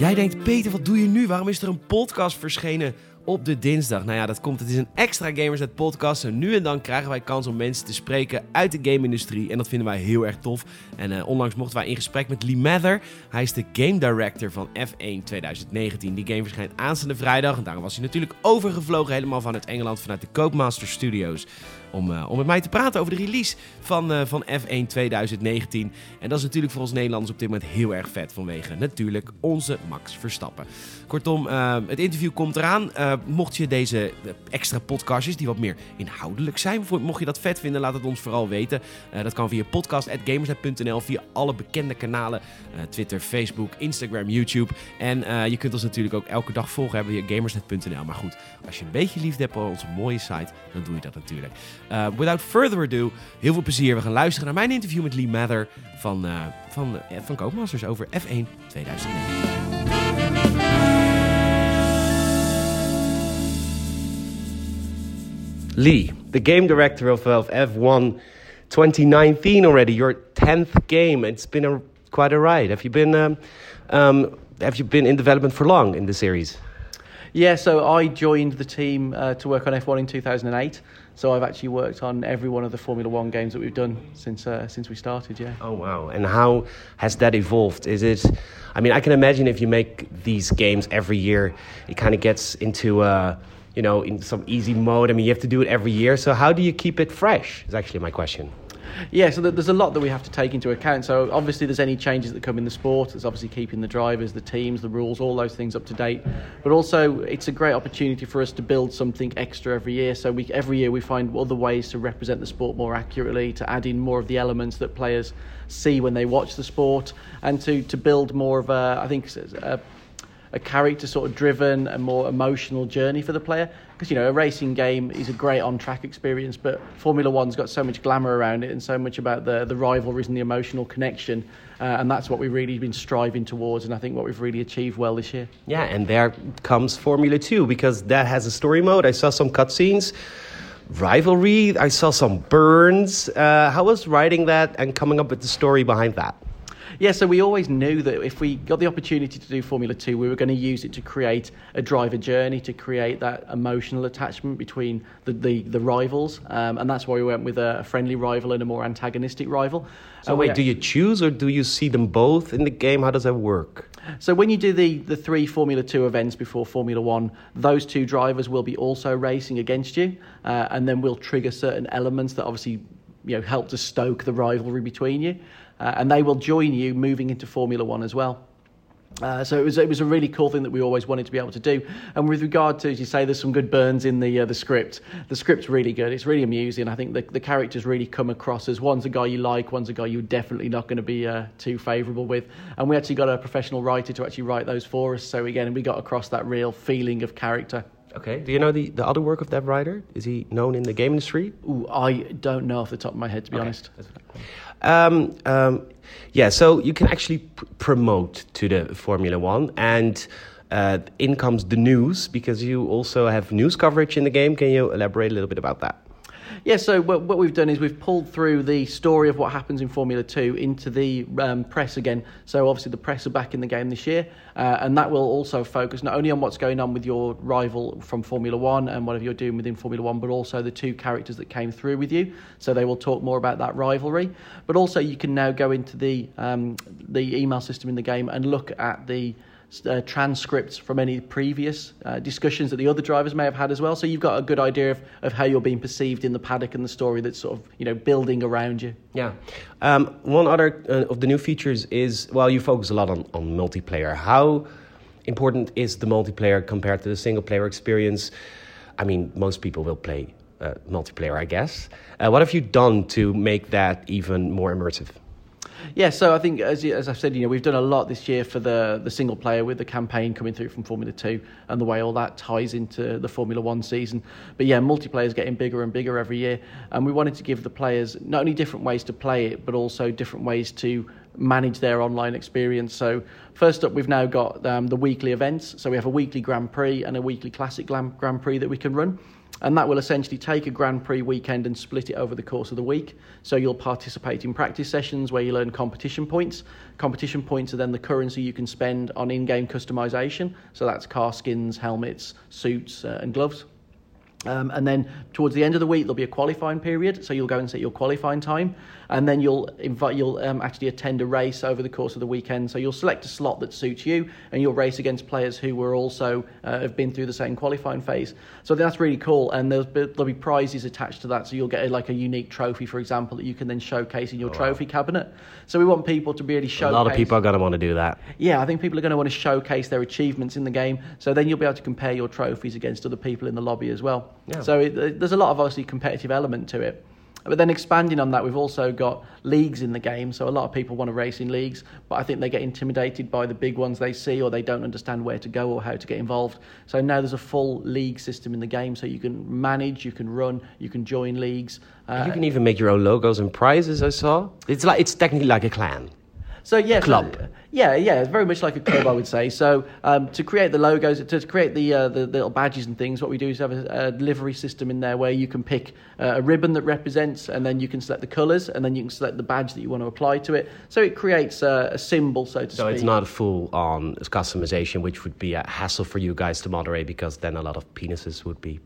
Jij denkt, Peter, wat doe je nu? Waarom is er een podcast verschenen op de dinsdag? Nou ja, dat komt. Het is een extra Gamersnet podcast. En nu en dan krijgen wij kans om mensen te spreken uit de game-industrie. En dat vinden wij heel erg tof. En uh, onlangs mochten wij in gesprek met Lee Mather. Hij is de game director van F1 2019. Die game verschijnt aanstaande vrijdag. En daarom was hij natuurlijk overgevlogen helemaal vanuit Engeland, vanuit de Codemaster Studios om, uh, om met mij te praten over de release van, uh, van F1 2019. En dat is natuurlijk voor ons Nederlanders op dit moment heel erg vet vanwege natuurlijk onze Max Verstappen. Kortom, het interview komt eraan. Mocht je deze extra podcastjes die wat meer inhoudelijk zijn, mocht je dat vet vinden, laat het ons vooral weten. dat kan via podcast.gamersnet.nl, via alle bekende kanalen. Twitter, Facebook, Instagram, YouTube. En je kunt ons natuurlijk ook elke dag volgen via gamersnet.nl. Maar goed, als je een beetje liefde hebt voor onze mooie site, dan doe je dat natuurlijk. Without further ado, heel veel plezier. We gaan luisteren naar mijn interview met Lee Mather van, van, van Koopmasters over F1 2009. Lee, the game director of, of F1 2019 already, your 10th game. It's been a, quite a ride. Have you been um, um, have you been in development for long in the series? Yeah, so I joined the team uh, to work on F1 in 2008. So I've actually worked on every one of the Formula One games that we've done since uh, since we started. Yeah. Oh wow! And how has that evolved? Is it? I mean, I can imagine if you make these games every year, it kind of gets into. Uh, you know, in some easy mode. I mean, you have to do it every year. So, how do you keep it fresh? Is actually my question. Yeah, so there's a lot that we have to take into account. So obviously, there's any changes that come in the sport. There's obviously keeping the drivers, the teams, the rules, all those things up to date. But also, it's a great opportunity for us to build something extra every year. So we every year we find other ways to represent the sport more accurately, to add in more of the elements that players see when they watch the sport, and to to build more of a I think. A, a character sort of driven and more emotional journey for the player. Because you know a racing game is a great on track experience but formula one's got so much glamour around it and so much about the the rivalries and the emotional connection uh, and that's what we've really been striving towards and i think what we've really achieved well this year. Yeah and there comes formula 2 because that has a story mode. I saw some cutscenes rivalry i saw some burns. Uh, how was writing that and coming up with the story behind that yeah, so we always knew that if we got the opportunity to do Formula 2, we were going to use it to create a driver journey, to create that emotional attachment between the, the, the rivals. Um, and that's why we went with a, friendly rival and a more antagonistic rival. So, uh, wait, do you choose or do you see them both in the game? How does that work? So, when you do the, the three Formula 2 events before Formula 1, those two drivers will be also racing against you. Uh, and then we'll trigger certain elements that obviously you know, help to stoke the rivalry between you uh, and they will join you moving into Formula One as well. Uh, so it was it was a really cool thing that we always wanted to be able to do. And with regard to, as you say, there's some good burns in the uh, the script. The script's really good. It's really amusing. I think the the characters really come across as one's a guy you like, one's a guy you're definitely not going to be uh, too favourable with. And we actually got a professional writer to actually write those for us. So again, we got across that real feeling of character. Okay. Do you know the, the other work of that writer? Is he known in the game industry? Ooh, I don't know off the top of my head, to be okay. honest. Um, um, yeah, so you can actually pr- promote to the Formula One, and uh, in comes the news because you also have news coverage in the game. Can you elaborate a little bit about that? Yeah, so what, what we've done is we've pulled through the story of what happens in Formula 2 into the um, press again. So obviously the press are back in the game this year, uh, and that will also focus not only on what's going on with your rival from Formula 1 and whatever you're doing within Formula 1, but also the two characters that came through with you. So they will talk more about that rivalry. But also you can now go into the, um, the email system in the game and look at the uh, transcripts from any previous uh, discussions that the other drivers may have had as well. So you've got a good idea of, of how you're being perceived in the paddock and the story that's sort of you know building around you. Yeah. Um, one other uh, of the new features is well, you focus a lot on, on multiplayer. How important is the multiplayer compared to the single player experience? I mean, most people will play uh, multiplayer, I guess. Uh, what have you done to make that even more immersive? Yeah, so I think as as I've said, you know, we've done a lot this year for the the single player with the campaign coming through from Formula Two and the way all that ties into the Formula One season. But yeah, multiplayer is getting bigger and bigger every year, and we wanted to give the players not only different ways to play it, but also different ways to manage their online experience. So first up, we've now got um, the weekly events. So we have a weekly Grand Prix and a weekly Classic Grand Prix that we can run. And that will essentially take a Grand Prix weekend and split it over the course of the week. So you'll participate in practice sessions where you learn competition points. Competition points are then the currency you can spend on in-game customization. So that's car skins, helmets, suits, uh, and gloves. Um, and then towards the end of the week, there'll be a qualifying period. So you'll go and set your qualifying time, and then you'll invite you'll um, actually attend a race over the course of the weekend. So you'll select a slot that suits you, and you'll race against players who were also uh, have been through the same qualifying phase. So that's really cool, and there'll be, there'll be prizes attached to that. So you'll get a, like a unique trophy, for example, that you can then showcase in your Oh, wow. trophy cabinet. So we want people to really showcase. A lot of people are going to want to do that. Yeah, I think people are going to want to showcase their achievements in the game. So then you'll be able to compare your trophies against other people in the lobby as well. Yeah. So it, there's a lot of obviously competitive element to it. But then expanding on that, we've also got leagues in the game. So a lot of people want to race in leagues, but I think they get intimidated by the big ones they see or they don't understand where to go or how to get involved. So now there's a full league system in the game. So you can manage, you can run, you can join leagues. Uh, you can even make your own logos and prizes. I saw. It's like it's technically like a clan. So yes, Club. uh, yeah, yeah, it's very much like a club, I would say. So um, to create the logos, to, to create the, uh, the the little badges and things, what we do is have a, a livery system in there where you can pick uh, a ribbon that represents, and then you can select the colours, and then you can select the badge that you want to apply to it. So it creates a, a symbol, so to So speak. it's not a full on customization, which would be a hassle for you guys to moderate because then a lot of penises would be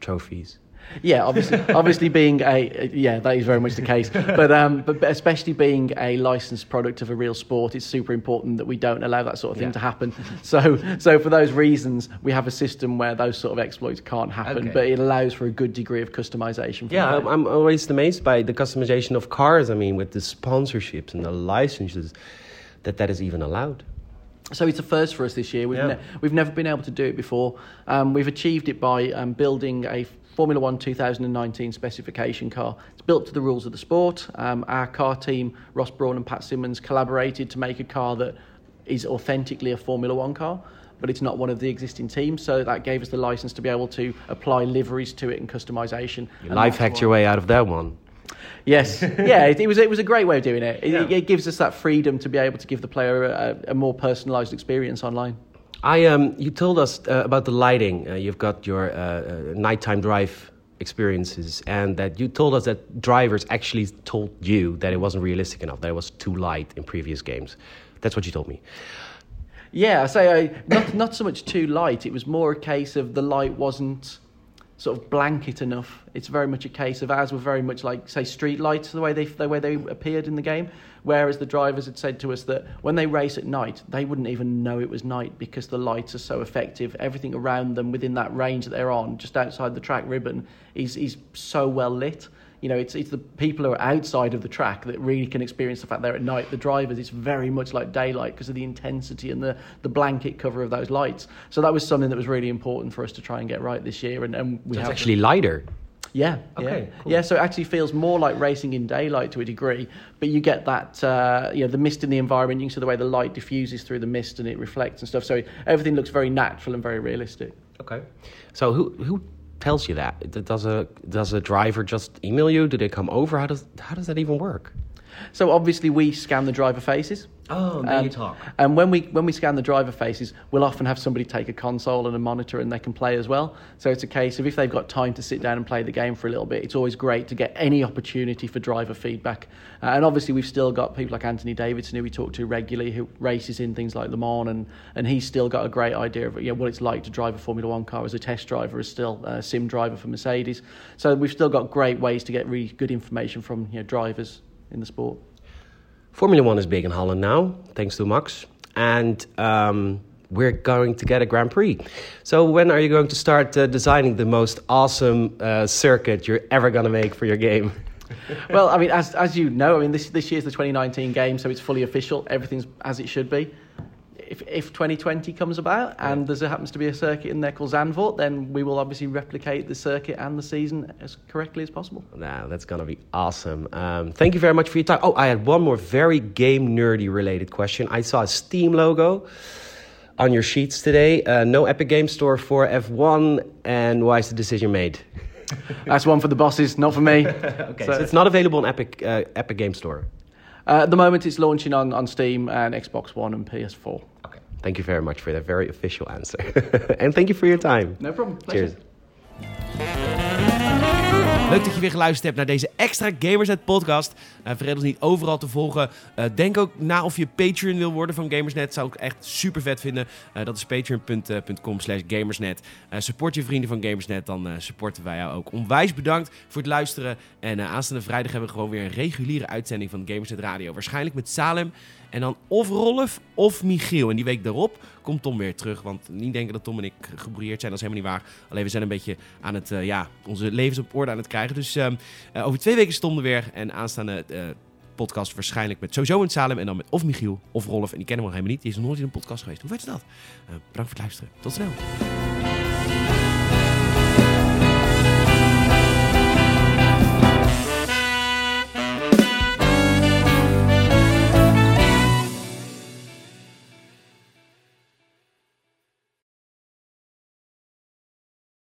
trophies. Yeah, obviously, obviously being a yeah, that is very much the case. But um, but especially being a licensed product of a real sport, it's super important that we don't allow that sort of thing Yeah. to happen. So so for those reasons, we have a system where those sort of exploits can't happen, Okay. but it allows for a good degree of customization. Yeah. I'm, I'm always amazed by the customization of cars. I mean, with the sponsorships and the licenses, that that is even allowed. So it's a first for us this year. We've, Yeah. ne- we've never been able to do it before. Um, we've achieved it by um, building a Formula One 2019 specification car. It's built to the rules of the sport. Um, our car team, Ross Brawn and Pat Symonds, collaborated to make a car that is authentically a Formula One car. But it's not one of the existing teams, so that gave us the license to be able to apply liveries to it and customization. You And life hacked your way out of that one. Yes, yeah, it, it was it was a great way of doing it. It, Yeah. it gives us that freedom to be able to give the player a, a more personalised experience online. I um, you told us uh, about the lighting. Uh, you've got your uh, uh, nighttime drive experiences, and that you told us that drivers actually told you that it wasn't realistic enough, that it was too light in previous games. That's what you told me. Yeah, I say I, not not so much too light. It was more a case of the light wasn't sort of blanket enough. It's very much a case of ours were very much like say street lights the way they the way they appeared in the game. Whereas the drivers had said to us that when they race at night, they wouldn't even know it was night because the lights are so effective. Everything around them within that range that they're on, just outside the track ribbon, is is so well lit. You know, it's it's the people who are outside of the track that really can experience the fact they're at night. The drivers, it's very much like daylight because of the intensity and the, the blanket cover of those lights. So that was something that was really important for us to try and get right this year. And, and we So it's have actually lighter. yeah, Okay, yeah, cool. yeah. So it actually feels more like racing in daylight to a degree, but you get that, uh, you know, the mist in the environment. You can see the way the light diffuses through the mist and it reflects and stuff. So everything looks very natural and very realistic. Okay. So who who tells you that? Does a does a driver just email you? Do they come over? How does how does that even work? So obviously we scan the driver faces. Oh, Um, you talk. And when we when we scan the driver faces, we'll often have somebody take a console and a monitor, and they can play as well. So it's a case of if they've got time to sit down and play the game for a little bit, it's always great to get any opportunity for driver feedback. Uh, and obviously, we've still got people like Anthony Davidson, who we talk to regularly, who races in things like Le Mans, and and he's still got a great idea of you know, what it's like to drive a Formula One car as a test driver, as still a sim driver for Mercedes. So we've still got great ways to get really good information from you know, drivers in the sport. Formula One is big in Holland now, thanks to Max, and um, we're going to get a Grand Prix. So when are you going to start uh, designing the most awesome uh, circuit you're ever going to make for your game? well, I mean, as as you know, I mean, this this year's the 2019 game, so it's fully official. Everything's as it should be. If if 2020 comes about and there happens to be a circuit in there called Zandvoort, then we will obviously replicate the circuit and the season as correctly as possible. Nah, that's gonna be awesome. Um, thank you very much for your time. Oh, I had one more very game nerdy related question. I saw a Steam logo on your sheets today. Uh, no Epic Game Store for F1, and why is the decision made? That's one for the bosses, not for me. Okay, So- so, it's not available on Epic uh, Epic Game Store. Uh, at the moment, it's launching on, on Steam and Xbox One and PS4. Thank you very much for that very official answer, and thank you for your time. No problem. Pleasure. Cheers. Leuk dat je weer geluisterd hebt naar deze extra Gamersnet podcast. Uh, vergeet ons niet overal te volgen. Uh, denk ook na of je Patreon wil worden van Gamersnet. Zou ik echt super vet vinden. Uh, dat is patreon.com slash gamersnet. support je vrienden van Gamersnet, dan supporten wij jou ook. Onwijs bedankt voor het luisteren. En aanstaande vrijdag hebben we gewoon weer een reguliere uitzending van Gamersnet Radio. Waarschijnlijk met Salem. En dan of Rolf of Michiel. En die week daarop komt Tom weer terug. Want niet denken dat Tom en ik gebrouilleerd zijn, dat is helemaal niet waar. Alleen we zijn een beetje aan het, ja, onze levens op orde aan het krijgen. Dus uh, uh, over twee weken Tom er weer. En aanstaande podcast waarschijnlijk met sowieso een Salem. En dan met of Michiel of Rolf. En die kennen we nog helemaal niet. Die is nog nooit in een podcast geweest. Hoe vet is dat? bedankt voor het luisteren. Tot snel.